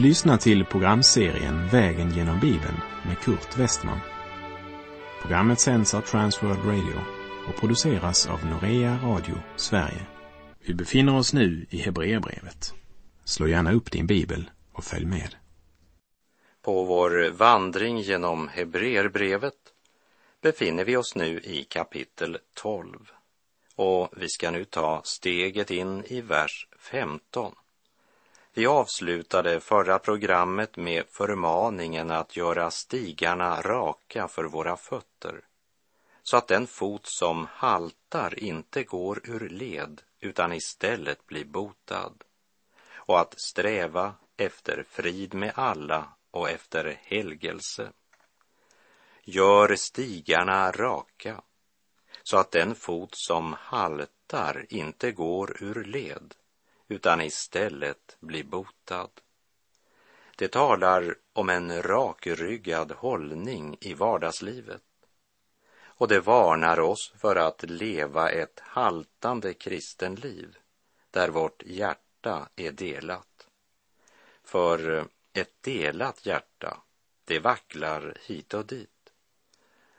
Du lyssnar till programserien Vägen genom Bibeln med Kurt Westman. Programmet sänds av Transworld Radio och produceras av Norea Radio Sverige. Vi befinner oss nu i Hebreerbrevet. Slå gärna upp din bibel och följ med. På vår vandring genom Hebreerbrevet befinner vi oss nu i kapitel 12 och vi ska nu ta steget in i vers 15. Vi avslutade förra programmet med förmaningen att göra stigarna raka för våra fötter, så att den fot som haltar inte går ur led utan istället blir botad, och att sträva efter frid med alla och efter helgelse. Gör stigarna raka, så att den fot som haltar inte går ur led utan istället bli botad. Det talar om en rakryggad hållning i vardagslivet och det varnar oss för att leva ett haltande kristenliv där vårt hjärta är delat. För ett delat hjärta, det vacklar hit och dit.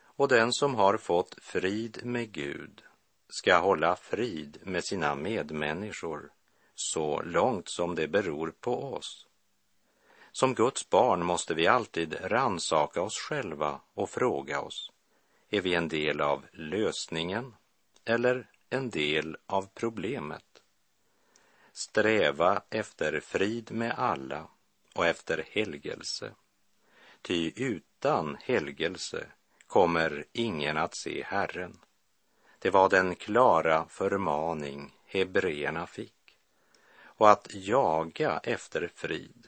Och den som har fått frid med Gud ska hålla frid med sina medmänniskor så långt som det beror på oss. Som Guds barn måste vi alltid ransaka oss själva och fråga oss, är vi en del av lösningen eller en del av problemet? Sträva efter frid med alla och efter helgelse. Ty utan helgelse kommer ingen att se Herren. Det var den klara förmaning hebreerna fick och att jaga efter frid.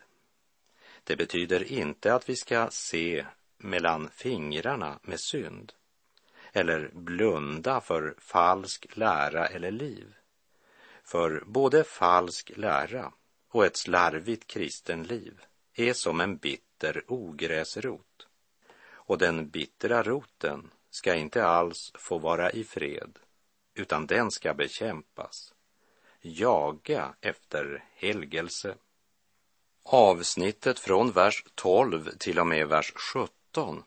Det betyder inte att vi ska se mellan fingrarna med synd eller blunda för falsk lära eller liv. För både falsk lära och ett slarvigt kristen liv är som en bitter ogräsrot. Och den bittra roten ska inte alls få vara i fred, utan den ska bekämpas jaga efter helgelse. Avsnittet från vers 12 till och med vers 17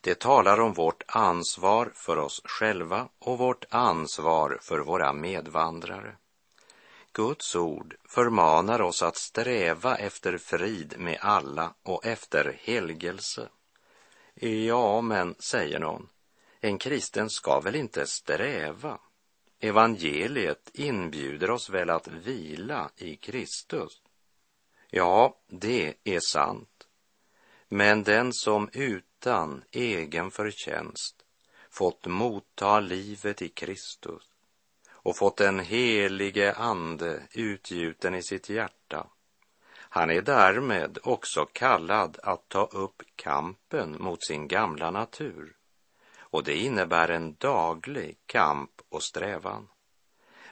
det talar om vårt ansvar för oss själva och vårt ansvar för våra medvandrare. Guds ord förmanar oss att sträva efter frid med alla och efter helgelse. Ja, men, säger någon, en kristen ska väl inte sträva? Evangeliet inbjuder oss väl att vila i Kristus? Ja, det är sant. Men den som utan egen förtjänst fått motta livet i Kristus och fått den helige Ande utgjuten i sitt hjärta, han är därmed också kallad att ta upp kampen mot sin gamla natur och det innebär en daglig kamp och strävan.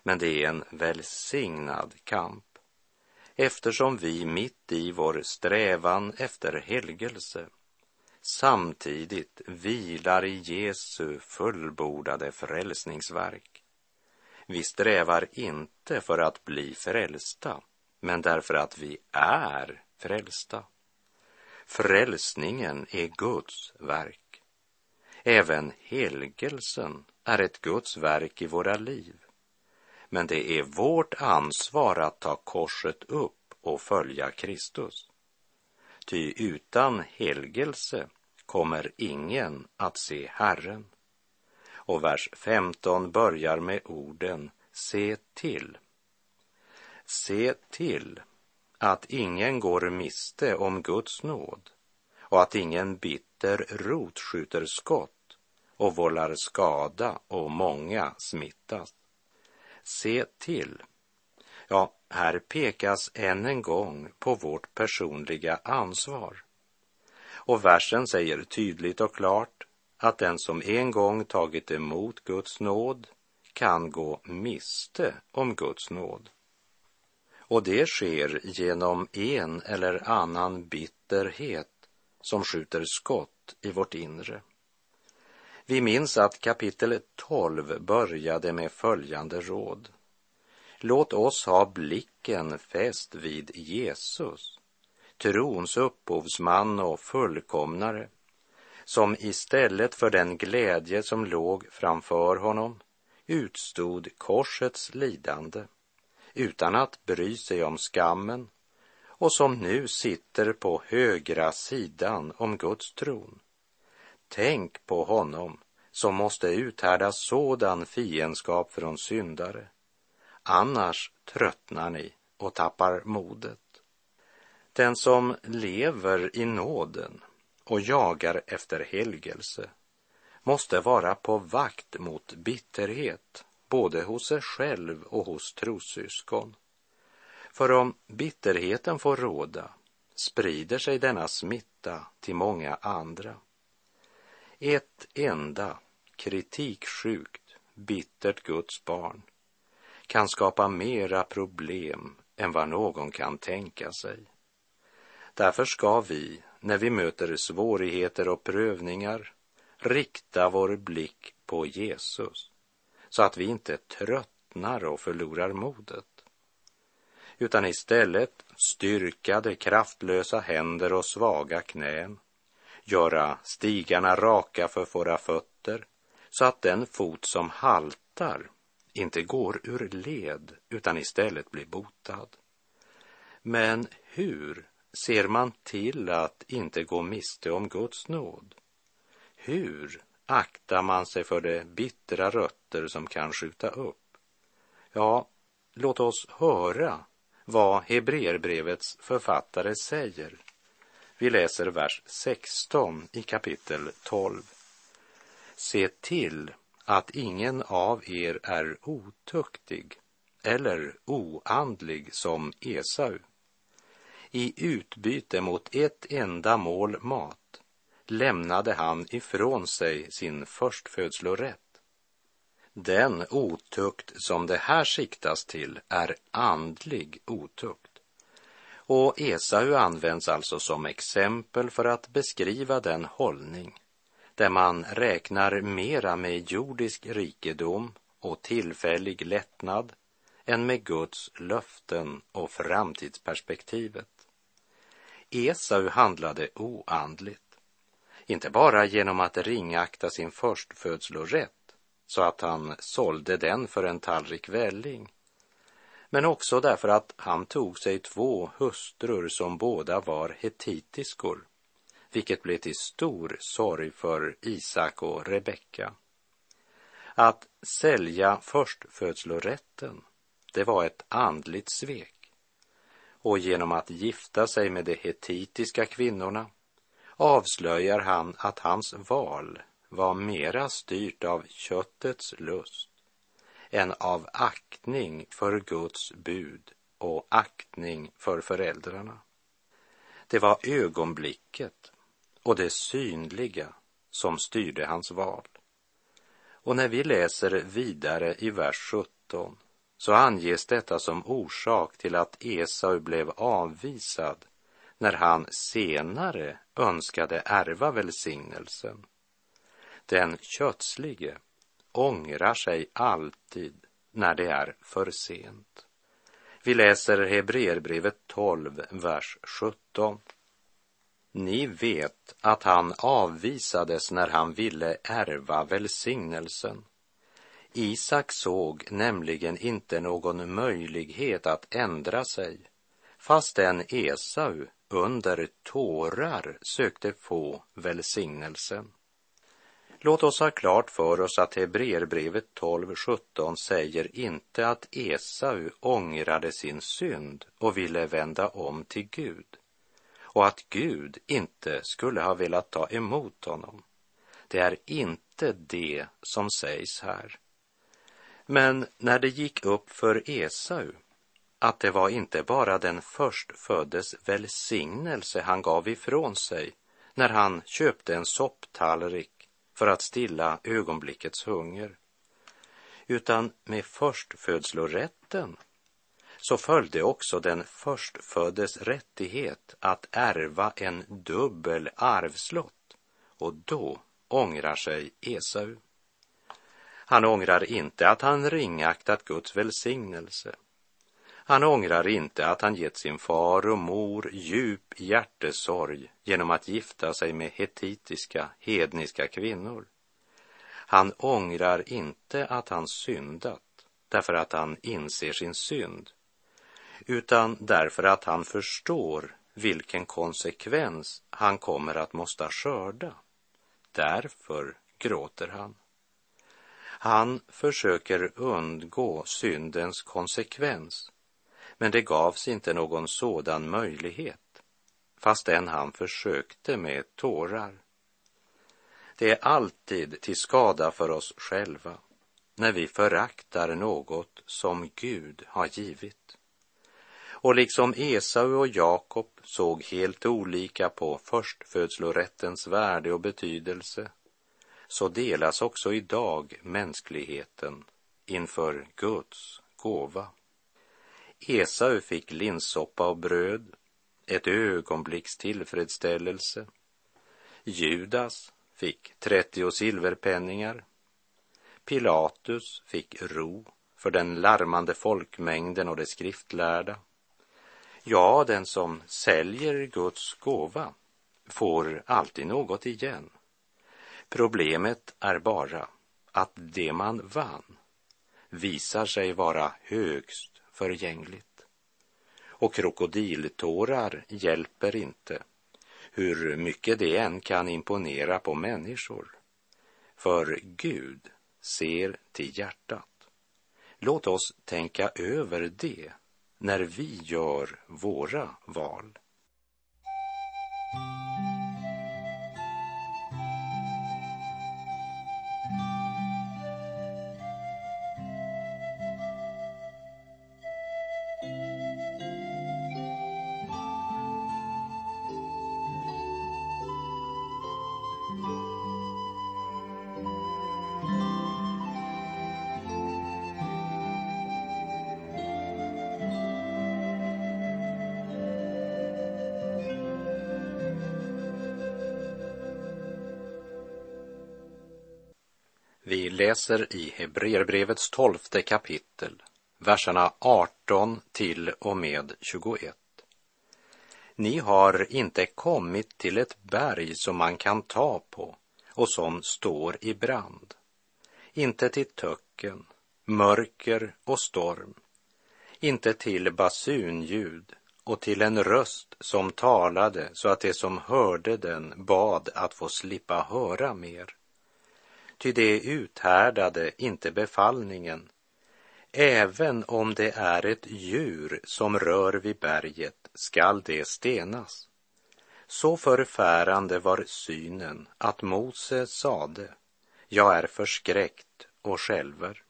Men det är en välsignad kamp eftersom vi mitt i vår strävan efter helgelse samtidigt vilar i Jesu fullbordade frälsningsverk. Vi strävar inte för att bli frälsta, men därför att vi är frälsta. Frälsningen är Guds verk. Även helgelsen är ett Guds verk i våra liv. Men det är vårt ansvar att ta korset upp och följa Kristus. Ty utan helgelse kommer ingen att se Herren. Och vers 15 börjar med orden se till. Se till att ingen går miste om Guds nåd och att ingen bitter rot skjuter skott och vållar skada och många smittas. Se till. Ja, här pekas än en gång på vårt personliga ansvar. Och versen säger tydligt och klart att den som en gång tagit emot Guds nåd kan gå miste om Guds nåd. Och det sker genom en eller annan bitterhet som skjuter skott i vårt inre. Vi minns att kapitel 12 började med följande råd. Låt oss ha blicken fäst vid Jesus, trons upphovsman och fullkomnare, som istället för den glädje som låg framför honom utstod korsets lidande utan att bry sig om skammen och som nu sitter på högra sidan om Guds tron. Tänk på honom som måste uthärda sådan fiendskap från syndare. Annars tröttnar ni och tappar modet. Den som lever i nåden och jagar efter helgelse måste vara på vakt mot bitterhet, både hos sig själv och hos trossyskon. För om bitterheten får råda sprider sig denna smitta till många andra. Ett enda kritiksjukt, bittert Guds barn kan skapa mera problem än vad någon kan tänka sig. Därför ska vi, när vi möter svårigheter och prövningar, rikta vår blick på Jesus så att vi inte tröttnar och förlorar modet utan istället styrka de kraftlösa händer och svaga knän, göra stigarna raka för våra fötter så att den fot som haltar inte går ur led utan istället blir botad. Men hur ser man till att inte gå miste om Guds nåd? Hur aktar man sig för de bittra rötter som kan skjuta upp? Ja, låt oss höra vad Hebreerbrevets författare säger. Vi läser vers 16 i kapitel 12. Se till att ingen av er är otuktig eller oandlig som Esau. I utbyte mot ett enda mål mat lämnade han ifrån sig sin förstfödslorätt. Den otukt som det här siktas till är andlig otukt. Och Esau används alltså som exempel för att beskriva den hållning där man räknar mera med jordisk rikedom och tillfällig lättnad än med Guds löften och framtidsperspektivet. Esau handlade oandligt, inte bara genom att ringakta sin förstfödslorätt så att han sålde den för en tallrik välling, men också därför att han tog sig två hustrur som båda var hetitiskor vilket blev till stor sorg för Isak och Rebecka. Att sälja förstfödslorätten, det var ett andligt svek. Och genom att gifta sig med de hetitiska kvinnorna avslöjar han att hans val var mera styrt av köttets lust än av aktning för Guds bud och aktning för föräldrarna. Det var ögonblicket och det synliga som styrde hans val. Och när vi läser vidare i vers 17 så anges detta som orsak till att Esau blev avvisad när han senare önskade ärva välsignelsen. Den kötslige ångrar sig alltid när det är för sent. Vi läser Hebreerbrevet 12, vers 17. Ni vet att han avvisades när han ville ärva välsignelsen. Isak såg nämligen inte någon möjlighet att ändra sig, fastän Esau under tårar sökte få välsignelsen. Låt oss ha klart för oss att Hebreerbrevet 12.17 säger inte att Esau ångrade sin synd och ville vända om till Gud och att Gud inte skulle ha velat ta emot honom. Det är inte det som sägs här. Men när det gick upp för Esau att det var inte bara den förstföddes välsignelse han gav ifrån sig när han köpte en sopptallrik för att stilla ögonblickets hunger, utan med förstfödslorätten så följde också den förstföddes rättighet att ärva en dubbel arvslott och då ångrar sig Esau. Han ångrar inte att han ringaktat Guds välsignelse. Han ångrar inte att han gett sin far och mor djup hjärtesorg genom att gifta sig med hetitiska, hedniska kvinnor. Han ångrar inte att han syndat därför att han inser sin synd, utan därför att han förstår vilken konsekvens han kommer att måste skörda. Därför gråter han. Han försöker undgå syndens konsekvens, men det gavs inte någon sådan möjlighet, fastän han försökte med tårar. Det är alltid till skada för oss själva när vi föraktar något som Gud har givit. Och liksom Esau och Jakob såg helt olika på förstfödslorättens värde och betydelse så delas också idag mänskligheten inför Guds gåva. Esau fick linssoppa och bröd, ett ögonblicks tillfredsställelse. Judas fick 30 silverpenningar. Pilatus fick ro för den larmande folkmängden och de skriftlärda. Ja, den som säljer Guds gåva får alltid något igen. Problemet är bara att det man vann visar sig vara högst förgängligt. Och krokodiltårar hjälper inte, hur mycket det än kan imponera på människor. För Gud ser till hjärtat. Låt oss tänka över det när vi gör våra val. Läser i Hebreerbrevets tolfte kapitel, verserna 18 till och med 21. Ni har inte kommit till ett berg som man kan ta på och som står i brand, inte till töcken, mörker och storm, inte till basunljud och till en röst som talade så att de som hörde den bad att få slippa höra mer ty det uthärdade inte befallningen, även om det är ett djur som rör vid berget skall det stenas. Så förfärande var synen att Mose sade, jag är förskräckt och skälver.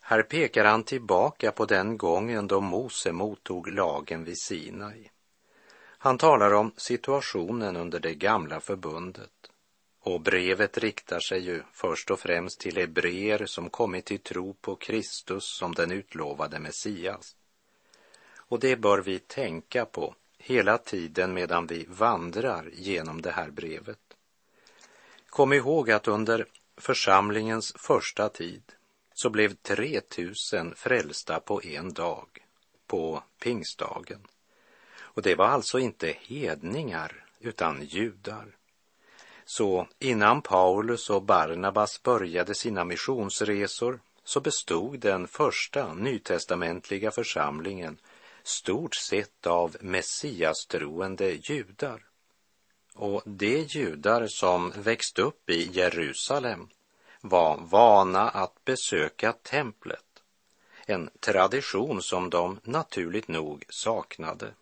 Här pekar han tillbaka på den gången då Mose mottog lagen vid Sinai. Han talar om situationen under det gamla förbundet och brevet riktar sig ju först och främst till hebreer som kommit till tro på Kristus som den utlovade Messias. Och det bör vi tänka på hela tiden medan vi vandrar genom det här brevet. Kom ihåg att under församlingens första tid så blev 3000 frälsta på en dag, på pingstdagen. Och det var alltså inte hedningar utan judar. Så innan Paulus och Barnabas började sina missionsresor så bestod den första nytestamentliga församlingen stort sett av messiastroende judar. Och de judar som växt upp i Jerusalem var vana att besöka templet, en tradition som de naturligt nog saknade.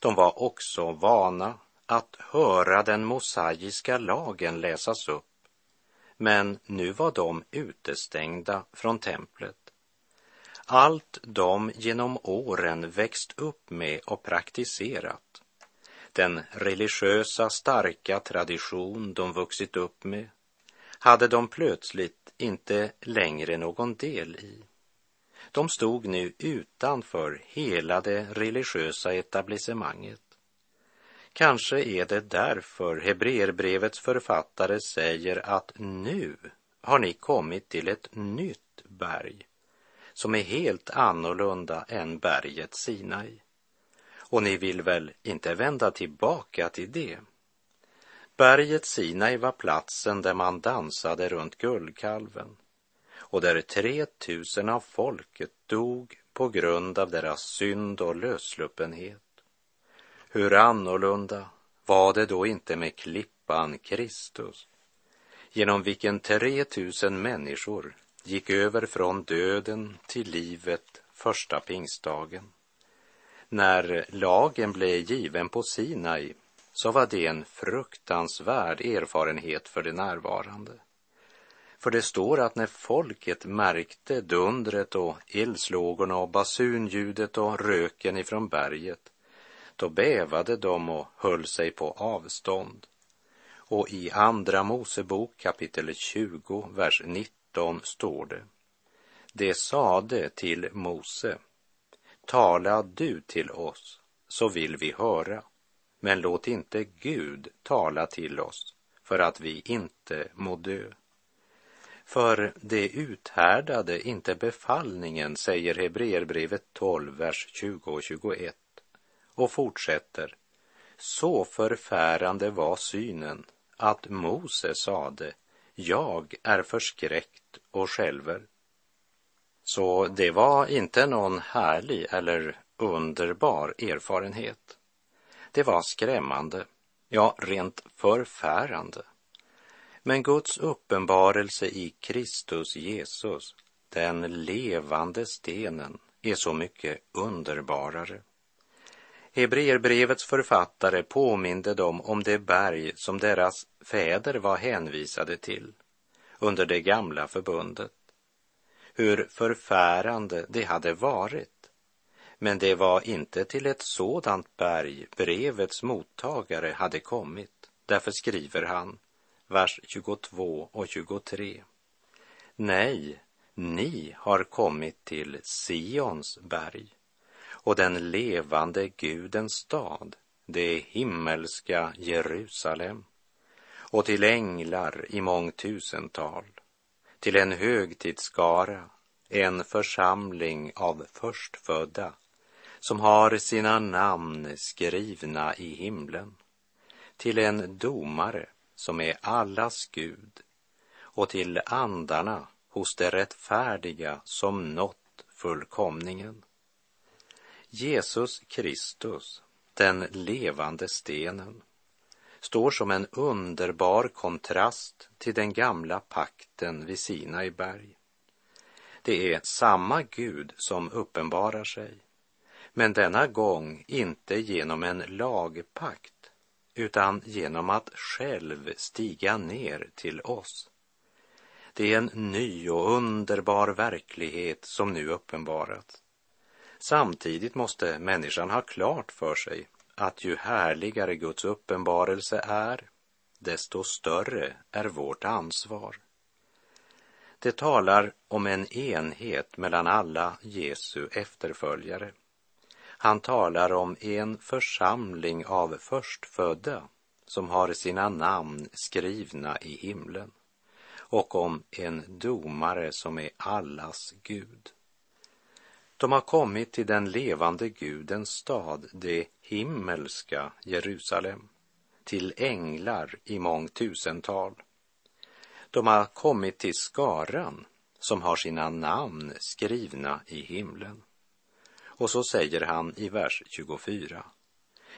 De var också vana att höra den mosaiska lagen läsas upp, men nu var de utestängda från templet. Allt de genom åren växt upp med och praktiserat, den religiösa starka tradition de vuxit upp med, hade de plötsligt inte längre någon del i. De stod nu utanför hela det religiösa etablissemanget. Kanske är det därför Hebreerbrevets författare säger att nu har ni kommit till ett nytt berg som är helt annorlunda än berget Sinai. Och ni vill väl inte vända tillbaka till det? Berget Sinai var platsen där man dansade runt guldkalven och där 3000 av folket dog på grund av deras synd och lösluppenhet. Hur annorlunda var det då inte med klippan Kristus, genom vilken 3000 människor gick över från döden till livet första pingstdagen. När lagen blev given på Sinai så var det en fruktansvärd erfarenhet för de närvarande. För det står att när folket märkte dundret och eldslågorna och basunljudet och röken ifrån berget, då bävade de och höll sig på avstånd. Och i Andra Mosebok kapitel 20, vers 19 står det. Det sade till Mose, tala du till oss, så vill vi höra, men låt inte Gud tala till oss, för att vi inte må dö. För det uthärdade inte befallningen, säger Hebreerbrevet 12, vers 20 och 21 och fortsätter. Så förfärande var synen att Mose sade, jag är förskräckt och skälver. Så det var inte någon härlig eller underbar erfarenhet. Det var skrämmande, ja, rent förfärande. Men Guds uppenbarelse i Kristus Jesus, den levande stenen, är så mycket underbarare. Hebreerbrevets författare påminde dem om det berg som deras fäder var hänvisade till under det gamla förbundet. Hur förfärande det hade varit. Men det var inte till ett sådant berg brevets mottagare hade kommit. Därför skriver han, vers 22 och 23. Nej, ni har kommit till Sions berg och den levande Gudens stad, det himmelska Jerusalem, och till änglar i mångtusental, till en högtidsskara, en församling av förstfödda som har sina namn skrivna i himlen, till en domare som är allas Gud och till andarna hos de rättfärdiga som nått fullkomningen. Jesus Kristus, den levande stenen, står som en underbar kontrast till den gamla pakten vid Sinai berg. Det är samma Gud som uppenbarar sig, men denna gång inte genom en lagpakt, utan genom att själv stiga ner till oss. Det är en ny och underbar verklighet som nu uppenbarats. Samtidigt måste människan ha klart för sig att ju härligare Guds uppenbarelse är, desto större är vårt ansvar. Det talar om en enhet mellan alla Jesu efterföljare. Han talar om en församling av förstfödda som har sina namn skrivna i himlen och om en domare som är allas Gud. De har kommit till den levande Gudens stad, det himmelska Jerusalem, till änglar i mångtusental. De har kommit till skaran som har sina namn skrivna i himlen. Och så säger han i vers 24.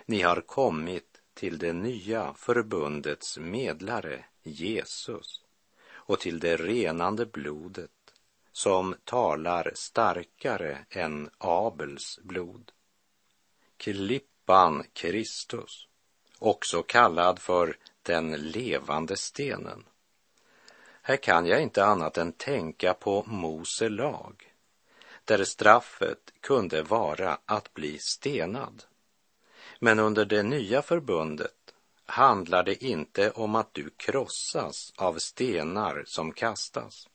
Ni har kommit till det nya förbundets medlare, Jesus, och till det renande blodet som talar starkare än Abels blod. Klippan Kristus, också kallad för den levande stenen. Här kan jag inte annat än tänka på Mose lag, där straffet kunde vara att bli stenad. Men under det nya förbundet handlar det inte om att du krossas av stenar som kastas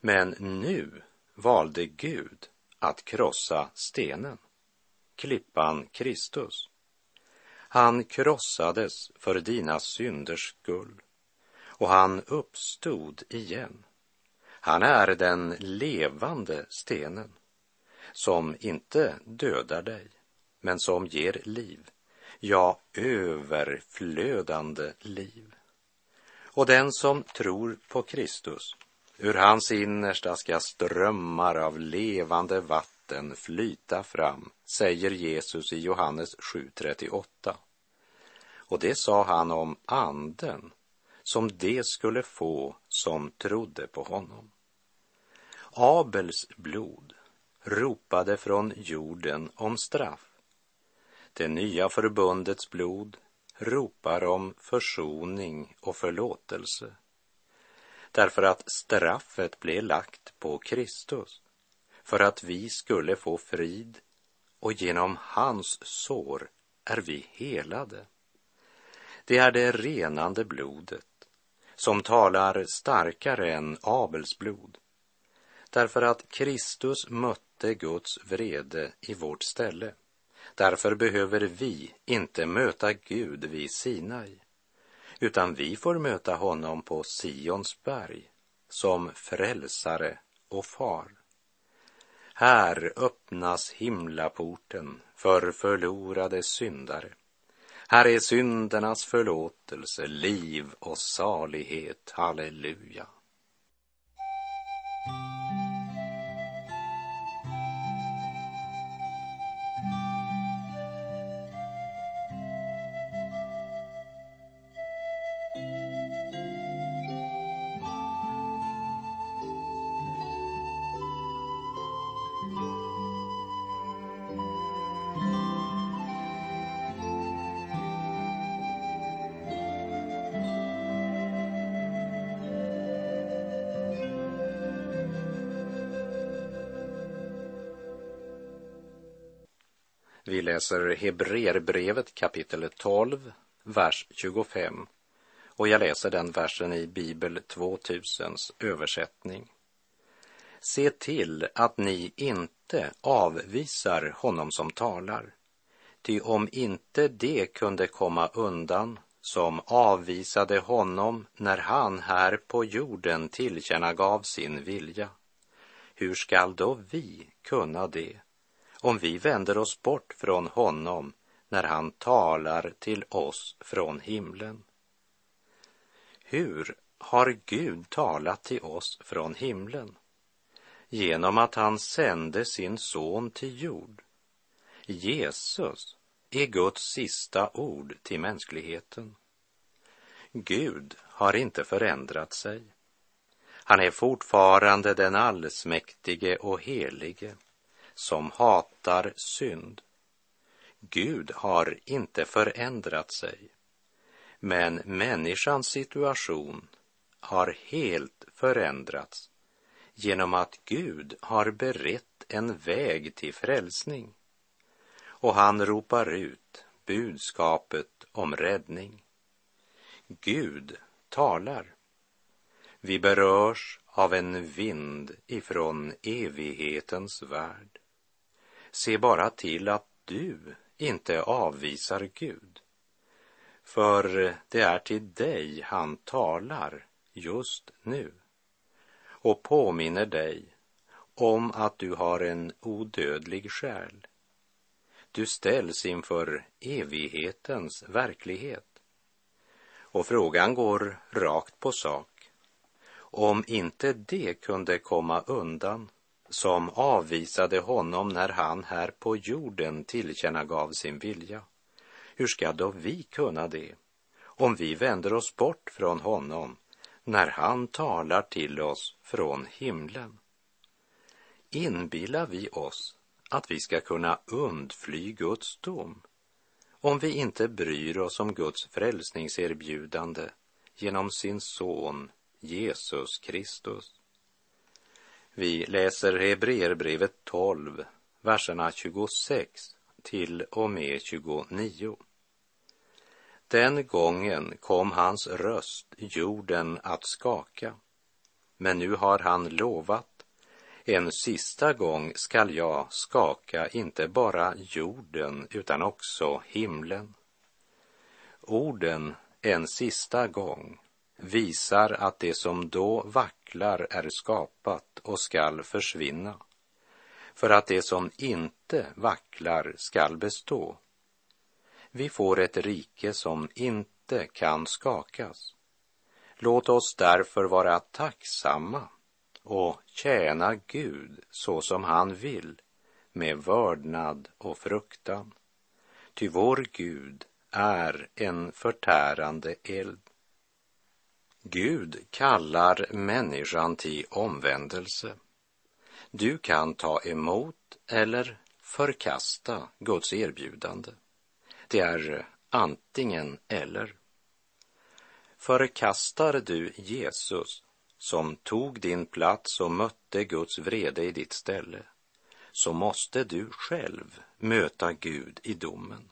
men nu valde Gud att krossa stenen, klippan Kristus. Han krossades för dina synders skull och han uppstod igen. Han är den levande stenen som inte dödar dig, men som ger liv, ja, överflödande liv. Och den som tror på Kristus, ur hans innersta ska strömmar av levande vatten flyta fram, säger Jesus i Johannes 7.38. Och det sa han om anden som det skulle få som trodde på honom. Abels blod ropade från jorden om straff. Det nya förbundets blod ropar om försoning och förlåtelse. Därför att straffet blev lagt på Kristus för att vi skulle få frid och genom hans sår är vi helade. Det är det renande blodet som talar starkare än Abels blod. Därför att Kristus mötte Guds vrede i vårt ställe. Därför behöver vi inte möta Gud vid Sinai, utan vi får möta honom på Sions berg som frälsare och far. Här öppnas himlaporten för förlorade syndare här är syndernas förlåtelse, liv och salighet. Halleluja. Vi läser Hebreerbrevet kapitel 12, vers 25. Och jag läser den versen i Bibel 2000s översättning. Se till att ni inte avvisar honom som talar. Ty om inte det kunde komma undan som avvisade honom när han här på jorden tillkännagav sin vilja, hur skall då vi kunna det om vi vänder oss bort från honom när han talar till oss från himlen. Hur har Gud talat till oss från himlen? Genom att han sände sin son till jord. Jesus är Guds sista ord till mänskligheten. Gud har inte förändrat sig. Han är fortfarande den allsmäktige och helige som hatar synd. Gud har inte förändrat sig, men människans situation har helt förändrats genom att Gud har berett en väg till frälsning och han ropar ut budskapet om räddning. Gud talar. Vi berörs av en vind ifrån evighetens värld. Se bara till att du inte avvisar Gud. För det är till dig han talar just nu och påminner dig om att du har en odödlig själ. Du ställs inför evighetens verklighet. Och frågan går rakt på sak. Om inte det kunde komma undan som avvisade honom när han här på jorden tillkännagav sin vilja. Hur ska då vi kunna det om vi vänder oss bort från honom när han talar till oss från himlen? Inbillar vi oss att vi ska kunna undfly Guds dom om vi inte bryr oss om Guds frälsningserbjudande genom sin son Jesus Kristus? Vi läser Hebreerbrevet 12, verserna 26 till och med 29. Den gången kom hans röst jorden att skaka, men nu har han lovat, en sista gång skall jag skaka inte bara jorden utan också himlen. Orden en sista gång visar att det som då vacklar är skapat och skall försvinna, för att det som inte vacklar skall bestå. Vi får ett rike som inte kan skakas. Låt oss därför vara tacksamma och tjäna Gud så som han vill, med vördnad och fruktan. Ty vår Gud är en förtärande eld. Gud kallar människan till omvändelse. Du kan ta emot eller förkasta Guds erbjudande. Det är antingen eller. Förkastar du Jesus som tog din plats och mötte Guds vrede i ditt ställe, så måste du själv möta Gud i domen.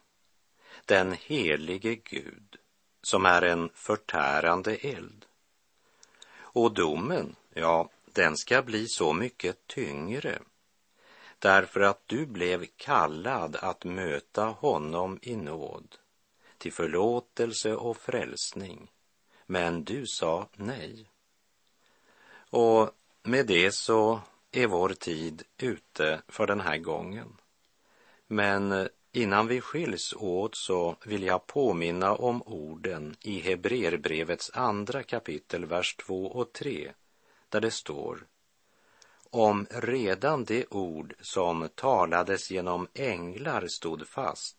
Den helige Gud som är en förtärande eld. Och domen, ja, den ska bli så mycket tyngre därför att du blev kallad att möta honom i nåd till förlåtelse och frälsning, men du sa nej. Och med det så är vår tid ute för den här gången. Men innan vi skiljs åt så vill jag påminna om orden i Hebreerbrevets andra kapitel, vers 2 och 3, där det står om redan det ord som talades genom änglar stod fast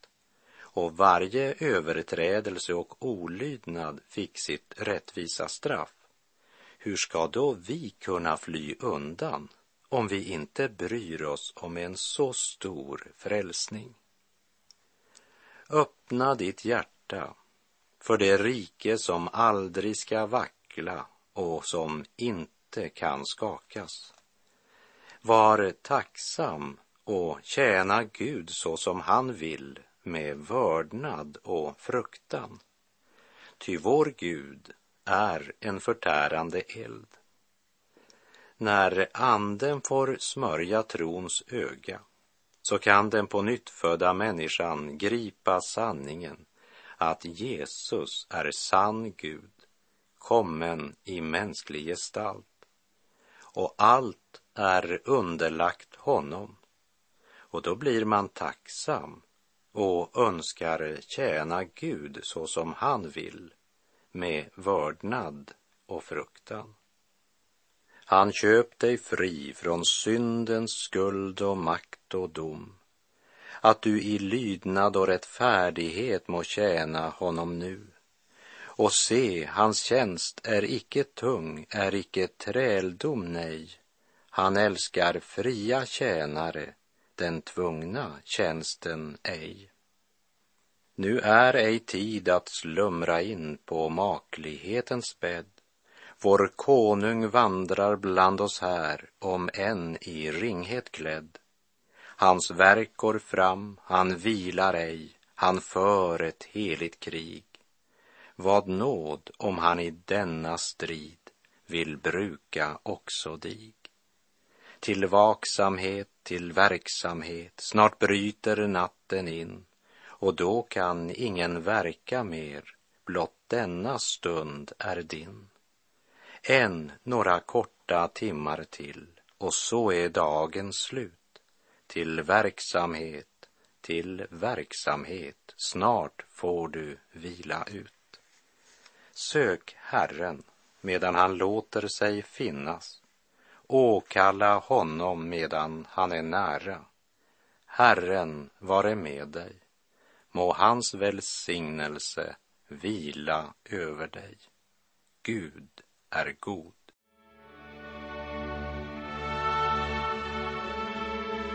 och varje överträdelse och olydnad fick sitt rättvisa straff, hur ska då vi kunna fly undan om vi inte bryr oss om en så stor frälsning? Öppna ditt hjärta för det rike som aldrig ska vackla och som inte kan skakas. Var tacksam och tjäna Gud så som han vill med vördnad och fruktan. Ty vår Gud är en förtärande eld. När anden får smörja trons öga så kan den på nyttfödda människan gripa sanningen att Jesus är sann Gud, kommen i mänsklig gestalt. Och allt är underlagt honom. Och då blir man tacksam och önskar tjäna Gud så som han vill med vördnad och fruktan. Han köpt dig fri från syndens skuld och makt och dom, att du i lydnad och rättfärdighet må tjäna honom nu. Och se, hans tjänst är icke tung, är icke träldom, nej. Han älskar fria tjänare, den tvungna tjänsten ej. Nu är ej tid att slumra in på maklighetens bädd. Vår konung vandrar bland oss här, om än i ringhet klädd. Hans verk går fram, han vilar ej, han för ett heligt krig. Vad nåd om han i denna strid vill bruka också dig. Till vaksamhet, till verksamhet, snart bryter natten in och då kan ingen verka mer, blott denna stund är din. Än några korta timmar till och så är dagen slut. Till verksamhet, till verksamhet, snart får du vila ut. Sök Herren medan han låter sig finnas. Åkalla honom medan han är nära. Herren vare med dig. Må hans välsignelse vila över dig. Gud är god.